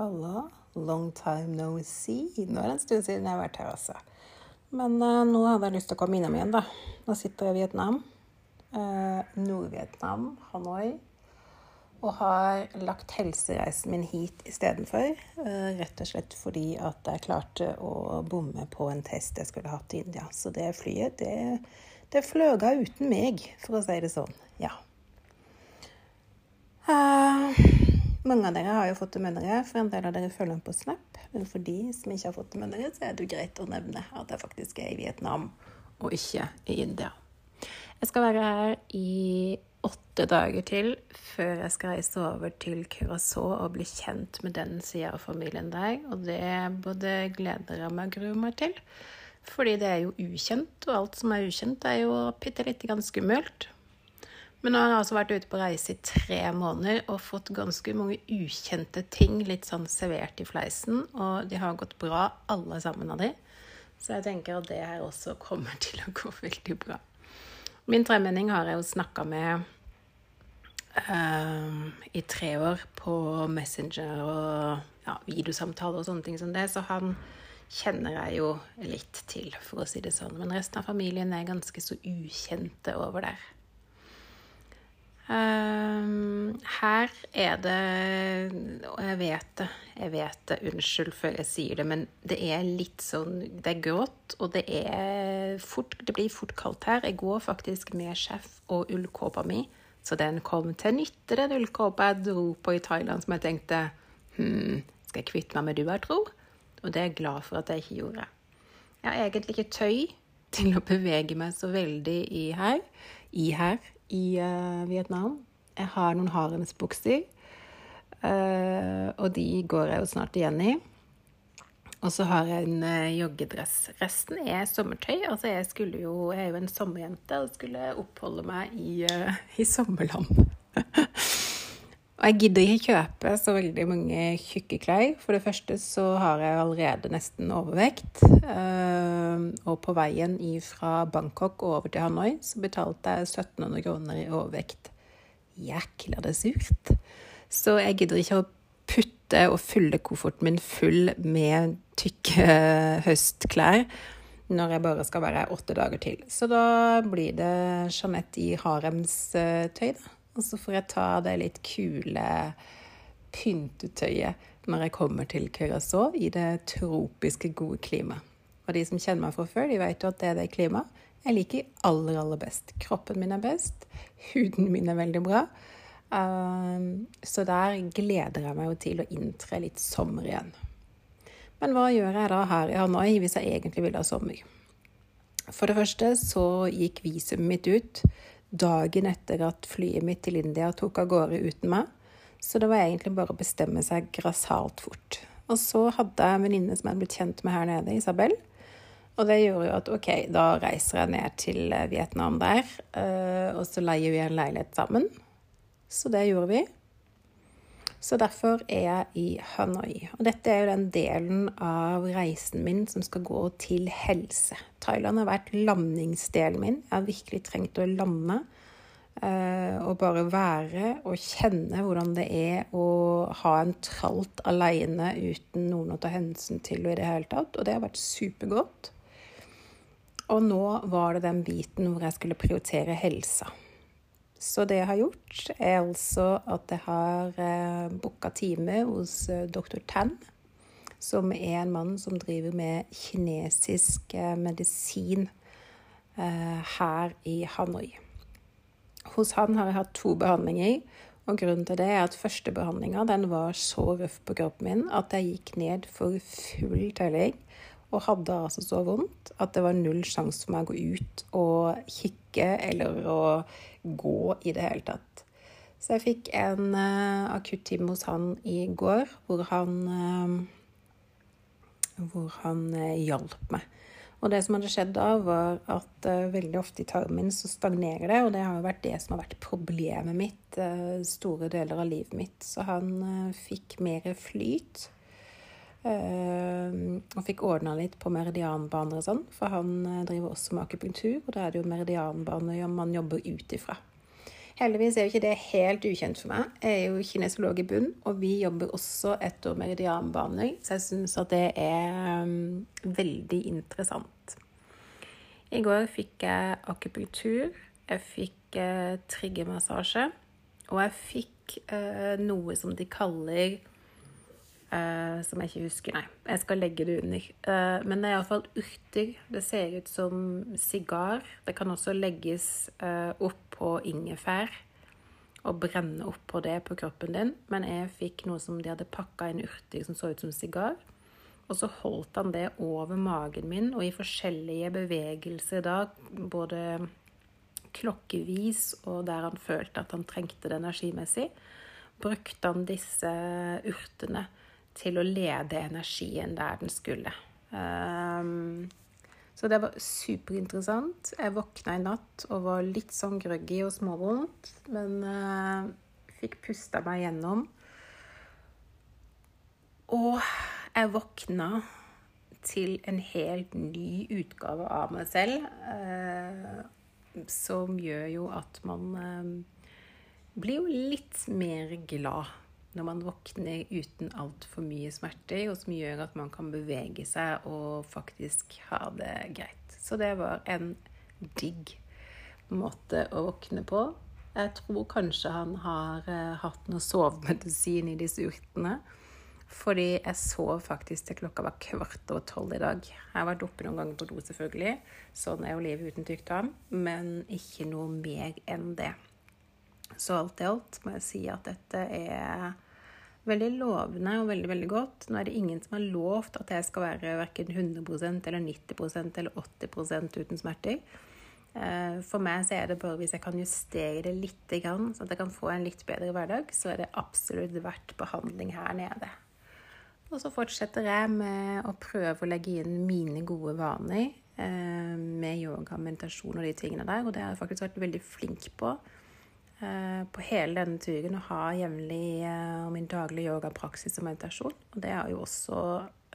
Halla. Long time no see. Nå er det en stund siden jeg har vært her, altså. Men uh, nå hadde jeg lyst til å komme innom igjen, da. Nå sitter jeg i Vietnam. Uh, Nord-Vietnam, Hanoi. Og har lagt helsereisen min hit istedenfor. Uh, rett og slett fordi at jeg klarte å bomme på en test jeg skulle hatt i India. Så det flyet, det, det fløga uten meg, for å si det sånn. Ja. Uh, mange av dere har jo fått det med dere, for en del av dere følger med på Snap. Men for de som ikke har fått det med dere, så er det jo greit å nevne at jeg faktisk er i Vietnam, og ikke i India. Jeg skal være her i åtte dager til før jeg skal reise over til Curacao og bli kjent med den sida av familien der. Og det både gleder jeg meg og gruer meg til. Fordi det er jo ukjent, og alt som er ukjent, er jo bitte lite grann skummelt. Men nå har han altså vært ute på reise i tre måneder og fått ganske mange ukjente ting litt sånn servert i fleisen. Og de har gått bra, alle sammen av de. Så jeg tenker at det her også kommer til å gå veldig bra. Min tremenning har jeg jo snakka med um, i tre år på Messenger og ja, videosamtaler og sånne ting som det. Så han kjenner jeg jo litt til, for å si det sånn. Men resten av familien er ganske så ukjente over der. Um, her er det Og jeg vet det, jeg vet det, unnskyld før jeg sier det, men det er litt sånn Det er grått, og det er fort Det blir fort kaldt her. Jeg går faktisk med sjef og ullkåpa mi, så den kom til nytte, den ullkåpa jeg dro på i Thailand, som jeg tenkte Hm, skal jeg kvitte meg med du, jeg tror? Og det er jeg glad for at jeg ikke gjorde. Jeg har egentlig ikke tøy til å bevege meg så veldig i her. I her i uh, Vietnam. Jeg har noen haremsbukser, uh, og de går jeg jo snart igjen i. Og så har jeg en uh, joggedress. Resten er sommertøy. Altså, jeg, jo, jeg er jo en sommerjente og skulle oppholde meg i, i sommerland. Og jeg gidder ikke kjøpe så veldig mange tjukke klær. For det første så har jeg allerede nesten overvekt. Ehm, og på veien fra Bangkok og over til Hanoi så betalte jeg 1700 kroner i overvekt. Jækla det surt. Så jeg gidder ikke å putte og fylle kofferten min full med tykke høstklær når jeg bare skal være åtte dager til. Så da blir det Jeanette i haremstøy, da. Og så får jeg ta det litt kule pyntetøyet når jeg kommer til Curacao i det tropiske, gode klimaet. Og de som kjenner meg fra før, de vet jo at det er det klimaet jeg liker aller, aller best. Kroppen min er best. Huden min er veldig bra. Um, så der gleder jeg meg jo til å inntre litt sommer igjen. Men hva gjør jeg da her i Hanoi hvis jeg egentlig vil ha sommer? For det første så gikk visumet mitt ut dagen etter at flyet mitt til India tok av gårde uten meg. Så det var egentlig bare å bestemme seg grassat fort. Og så hadde jeg en venninne som jeg hadde blitt kjent med her nede, Isabel. Og det gjorde jo at OK, da reiser jeg ned til Vietnam der, eh, og så leier vi en leilighet sammen. Så det gjorde vi. Så derfor er jeg i Hanoi. Og dette er jo den delen av reisen min som skal gå til helse. Thailand har vært landingsdelen min. Jeg har virkelig trengt å lande. Uh, og bare være og kjenne hvordan det er å ha en tralt alene uten noen å ta hensyn til i det hele tatt. Og det har vært supergodt. Og nå var det den biten hvor jeg skulle prioritere helsa. Så det jeg har gjort, er altså at jeg har eh, booka time hos eh, dr. Tan, som er en mann som driver med kinesisk eh, medisin eh, her i Hanoi. Hos han har jeg hatt to behandlinger, og grunnen til det er at første behandlinga var så røff på kroppen min at jeg gikk ned for full telling og hadde altså så vondt at det var null sjanse for meg å gå ut og kikke eller å gå i det hele tatt. Så jeg fikk en uh, akuttime hos han i går, hvor han uh, hvor han uh, hjalp meg. Og det som hadde skjedd da, var at veldig ofte i tarmen min så stagnerer det, og det har jo vært det som har vært problemet mitt store deler av livet mitt. Så han fikk mer flyt. Uh, og fikk ordna litt på meridianbaner og sånn, for han uh, driver også med akupunktur, og da er det jo meridianbaner man jobber ut ifra. Heldigvis er jo ikke det helt ukjent for meg. Jeg er jo kinesolog i bunn, og vi jobber også etter meridianbaner, så jeg syns at det er um, veldig interessant. I går fikk jeg akupunktur, jeg fikk triggermassasje, og jeg fikk noe som de kaller Uh, som jeg ikke husker. Nei, jeg skal legge det under. Uh, men det er iallfall urter. Det ser ut som sigar. Det kan også legges uh, opp på ingefær og brenne oppå det på kroppen din. Men jeg fikk noe som de hadde pakka inn urter som så ut som sigar. Og så holdt han det over magen min, og i forskjellige bevegelser da, både klokkevis og der han følte at han trengte det energimessig, brukte han disse urtene til å lede energien der den skulle. Um, så det var superinteressant. Jeg våkna i natt og var litt sånn grøggy og småvondt, men uh, fikk pusta meg gjennom. Og jeg våkna til en helt ny utgave av meg selv, uh, som gjør jo at man uh, blir jo litt mer glad når man våkner uten altfor mye smerter, og som gjør at man kan bevege seg og faktisk ha det greit. Så det var en digg måte å våkne på. Jeg tror kanskje han har uh, hatt noe sovemedisin i disse urtene. Fordi jeg sov faktisk til klokka var kvart over tolv i dag. Jeg har vært oppe noen ganger på do, selvfølgelig. Sånn er jo livet uten tykktarm. Men ikke noe mer enn det. Så alt i alt må jeg si at dette er veldig lovende og veldig veldig godt. Nå er det ingen som har lovt at jeg skal være verken 100% eller 90% eller 80% uten smerter. Eh, for meg så er det bare hvis jeg kan justere det litt, sånn at jeg kan få en litt bedre hverdag, så er det absolutt verdt behandling her nede. Og så fortsetter jeg med å prøve å legge inn mine gode vaner eh, med yoga, meditasjon og de tingene der, og det har jeg faktisk vært veldig flink på. Eh, på hele denne turen å ha jevnlig uh, min daglige yogapraksis og meditasjon. Og det har jo også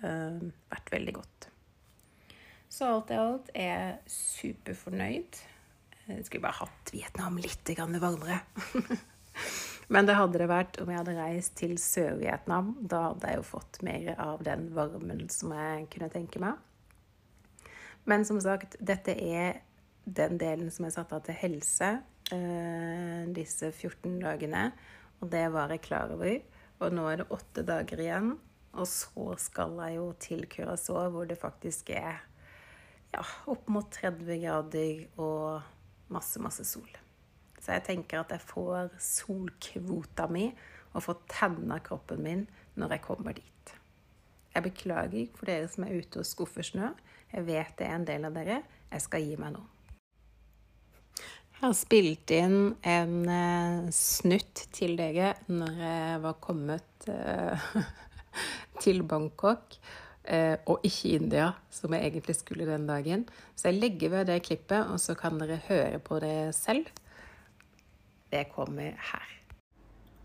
uh, vært veldig godt. Så alt i alt er jeg superfornøyd. Jeg skulle bare hatt Vietnam litt varmere. Men det hadde det vært om jeg hadde reist til Sør-Vietnam. Da hadde jeg jo fått mer av den varmen som jeg kunne tenke meg. Men som sagt, dette er den delen som er satt av til helse eh, disse 14 dagene. Og det var jeg klar over. Og nå er det åtte dager igjen. Og så skal jeg jo til Curacao, hvor det faktisk er ja, opp mot 30 grader og masse, masse sol. Så jeg tenker at jeg får solkvota mi og får tenna kroppen min når jeg kommer dit. Jeg beklager for dere som er ute og skuffer snø. Jeg vet det er en del av dere. Jeg skal gi meg nå. Jeg har spilt inn en uh, snutt til dere når jeg var kommet uh, til Bangkok. Uh, og ikke India, som jeg egentlig skulle den dagen. Så jeg legger ved det klippet, og så kan dere høre på det selv. Det kommer her.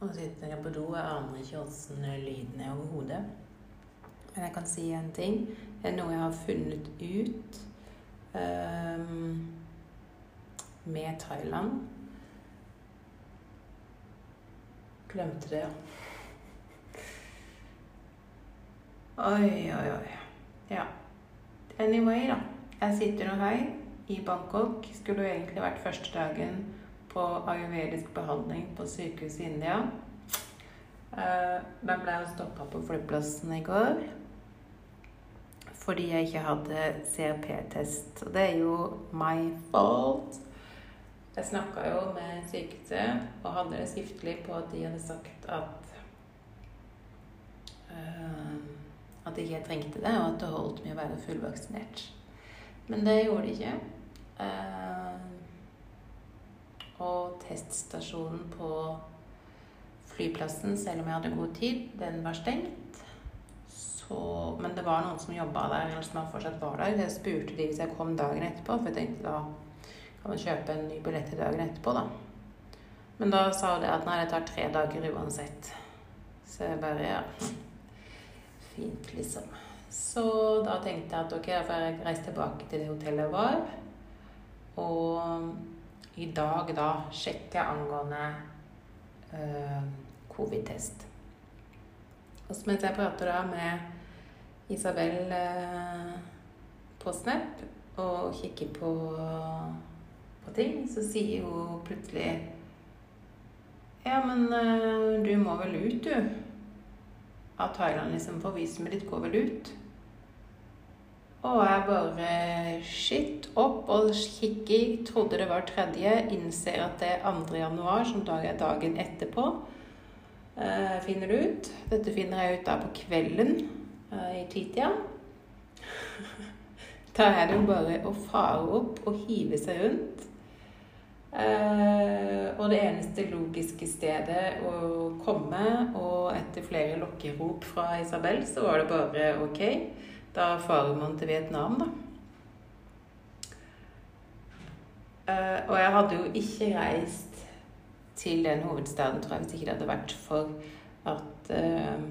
Nå sitter jeg på do. Jeg aner ikke åssen lyden er overhodet. Men jeg kan si en ting. Det er noe jeg har funnet ut. Um, med Thailand. Glemte det, ja. Oi, oi, oi. Ja. Anyway, da. Jeg sitter nå her i Bangkok. Skulle jo egentlig vært første dagen på ayurvedisk behandling på sykehuset i India. Uh, men ble jo stoppa på flyplassen i går fordi jeg ikke hadde CRP-test. Og det er jo my fault. Jeg snakka jo med sykehuset og hadde det skriftlig på at de hadde sagt at uh, At ikke jeg trengte det, og at det holdt med å være fullvaksinert. Men det gjorde de ikke. Uh, og teststasjonen på flyplassen, selv om jeg hadde god tid, den var stengt. Så, men det var noen som jobba der, eller som fortsatt var der. Jeg spurte de hvis jeg kom dagen etterpå, for jeg tenkte da kan man kjøpe en ny billett til dagen etterpå, da. Men da sa hun det at nei, det tar tre dager uansett. Så jeg bare ja Fint, liksom. Så da tenkte jeg at ok, da får jeg reise tilbake til det hotellet jeg var. Og i dag da sjekke angående øh, covid-test. Og så mens jeg prater da med Isabel øh, på Snap og kikker på, på, ting, så sier hun plutselig Ja, men uh, du må vel ut, du? Av Thailand, liksom. For visumet ditt går vel ut? Og jeg bare shit opp og kikker, trodde det var tredje, innser at det er 2. januar, som dag er dagen etterpå. Uh, finner det ut. Dette finner jeg ut da på kvelden uh, i titida. da er det jo bare å fare opp og hive seg rundt. Uh, og det eneste logiske stedet å komme, og etter flere lokkerop fra Isabel, så var det bare OK. Da farer man til Vietnam, da. Eh, og jeg hadde jo ikke reist til den hovedstaden, tror jeg, hvis ikke det hadde vært for at eh,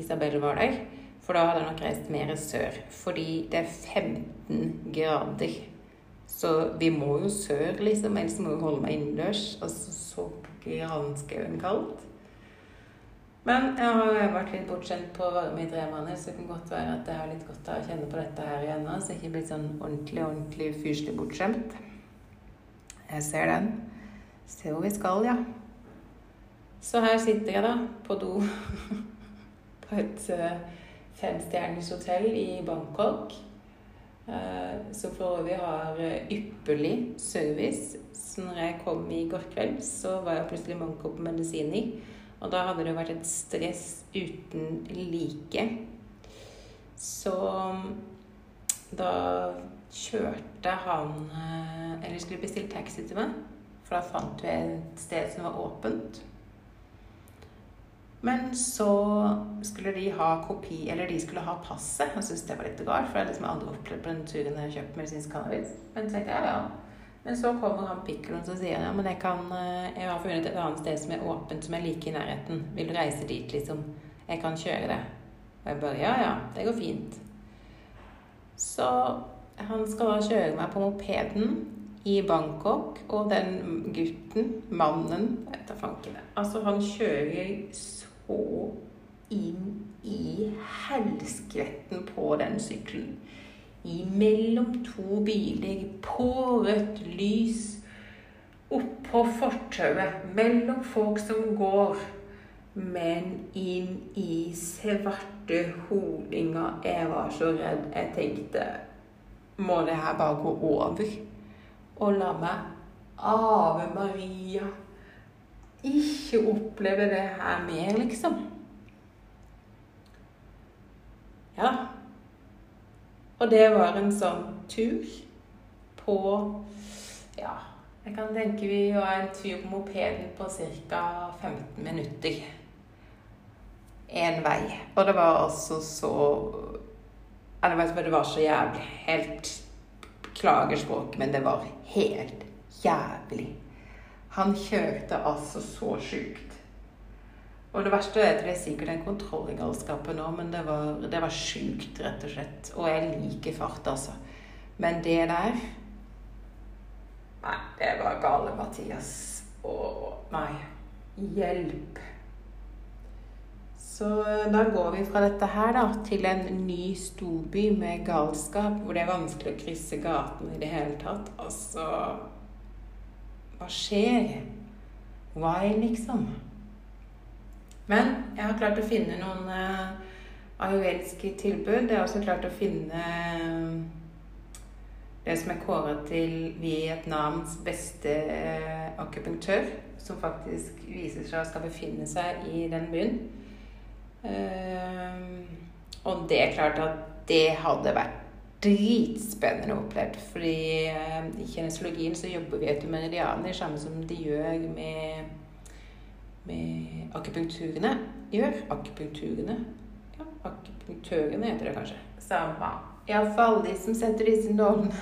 Isabel var der. For da hadde jeg nok reist mer sør. Fordi det er 15 grader. Så vi må jo sør, liksom. Ellers må jeg holde meg innendørs. Og så granskauen kaldt. Men jeg har vært litt bortskjemt på varme i måneder, så det kan godt være at jeg har litt godt av å kjenne på dette her igjen nå, så jeg ikke blitt sånn ordentlig, ordentlig fyrstelig bortskjemt. Jeg ser den. Ser hvor vi skal, ja. Så her sitter jeg da, på do på et uh, femstjerners hotell i Bangkok. Uh, som for øvrig har uh, ypperlig service. Så når jeg kom i går kveld, så var jeg plutselig manko på medisiner. Og da hadde det vært et stress uten like. Så da kjørte han eh, Eller skulle bestille taxi til meg. For da fant vi et sted som var åpent. Men så skulle de ha kopi, eller de skulle ha passet. Jeg syntes det var litt galt, for jeg har liksom aldri opplevd på den turen jeg har kjøpt medisinsk cannabis. Men så jeg ja, ja. Men så kommer han pikkelen og sier ja, men jeg, kan, eh, jeg har funnet et annet sted som er åpent, som er like i nærheten. Vil du reise dit, liksom? Jeg kan kjøre det. Og jeg bare ja, ja, det går fint. Så han skal da kjøre meg på mopeden i Bangkok, og den gutten, mannen vet da fanken Altså, han kjører så inn i helskvetten på den sykkelen imellom to biler, på rødt lys, oppå fortauet, mellom folk som går, men inn i svarte holinger. Jeg var så redd. Jeg tenkte Må det her bare gå over? Og la meg Ave Maria ikke oppleve det her mer, liksom. Ja. Og det var en sånn tur på Ja, jeg kan tenke vi var en tur på mopeden på ca. 15 minutter. Én vei. Og det var altså så Jeg vet ikke, det var så jævlig. Helt Beklager språket, men det var helt jævlig. Han kjørte altså så sjukt. Og det verste er at det er sikkert en kontroll i galskapen nå, men det var, det var sjukt, rett og slett. Og jeg liker fart, altså. Men det der Nei, det var gale, Mathias. Og nei. Hjelp. Så da går vi fra dette her da, til en ny storby med galskap, hvor det er vanskelig å krysse gaten i det hele tatt. Altså Hva skjer? Why, liksom? Men jeg har klart å finne noen uh, ayurvediske tilbud. Jeg har også klart å finne uh, det som er kåret til Vietnams beste uh, akupunktør, som faktisk viser seg å skal befinne seg i den byen. og det er klart at det hadde vært dritspennende opplevd. Fordi i kinesiologien så jobber vi etter meridianer, samme som de gjør med med akupunkturene gjør. Akupunkturene Ja, akupunktørene heter det kanskje. Samme. Iallfall de som setter disse nålene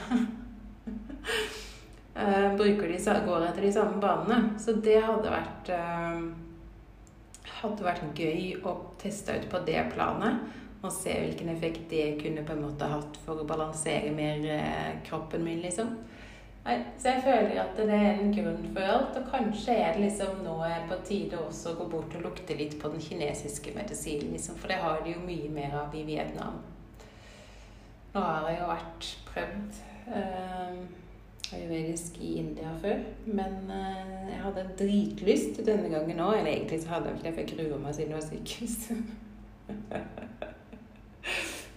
uh, bruker de, går etter de samme banene. Så det hadde vært uh, hadde vært gøy å teste ut på det planet. Og se hvilken effekt det kunne på en måte hatt for å balansere mer uh, kroppen min, liksom. Nei, så jeg føler at det er en grunn for alt, og kanskje er det liksom nå på tide også å gå bort og lukte litt på den kinesiske medisinen, liksom, for det har de jo mye mer av i Vietnam. Nå har jeg jo vært prøvd uh, ayurvedisk i India før, men uh, jeg hadde dritlyst denne gangen òg. Eller egentlig så hadde jeg ikke det, for jeg gruer meg siden det var sykehus.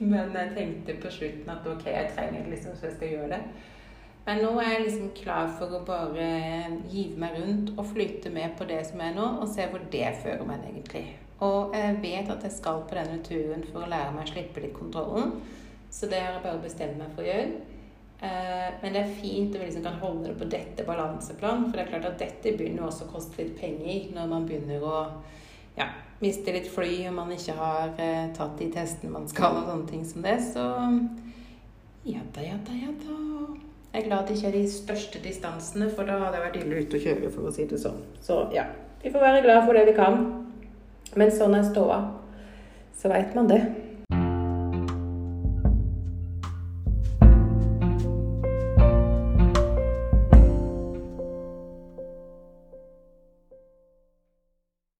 men jeg tenkte på slutten at ok, jeg trenger det liksom, så jeg skal gjøre det. Men nå er jeg liksom klar for å bare hive meg rundt og flyte med på det som er nå, og se hvor det fører meg egentlig. Og jeg vet at jeg skal på denne turen for å lære meg å slippe litt kontrollen. Så det har jeg bare bestemt meg for å gjøre. Eh, men det er fint om vi liksom kan holde det på dette balanseplan, for det er klart at dette begynner også å koste litt penger når man begynner å ja, mister litt fly og man ikke har eh, tatt de testene man skal og sånne ting som det. Så ja da, ja da, ja da. Jeg er glad det ikke er de største distansene, for da hadde jeg vært ille ute å kjøre, for å si det sånn. Så ja, vi får være glad for det vi kan. Men sånn er ståa. Så veit man det.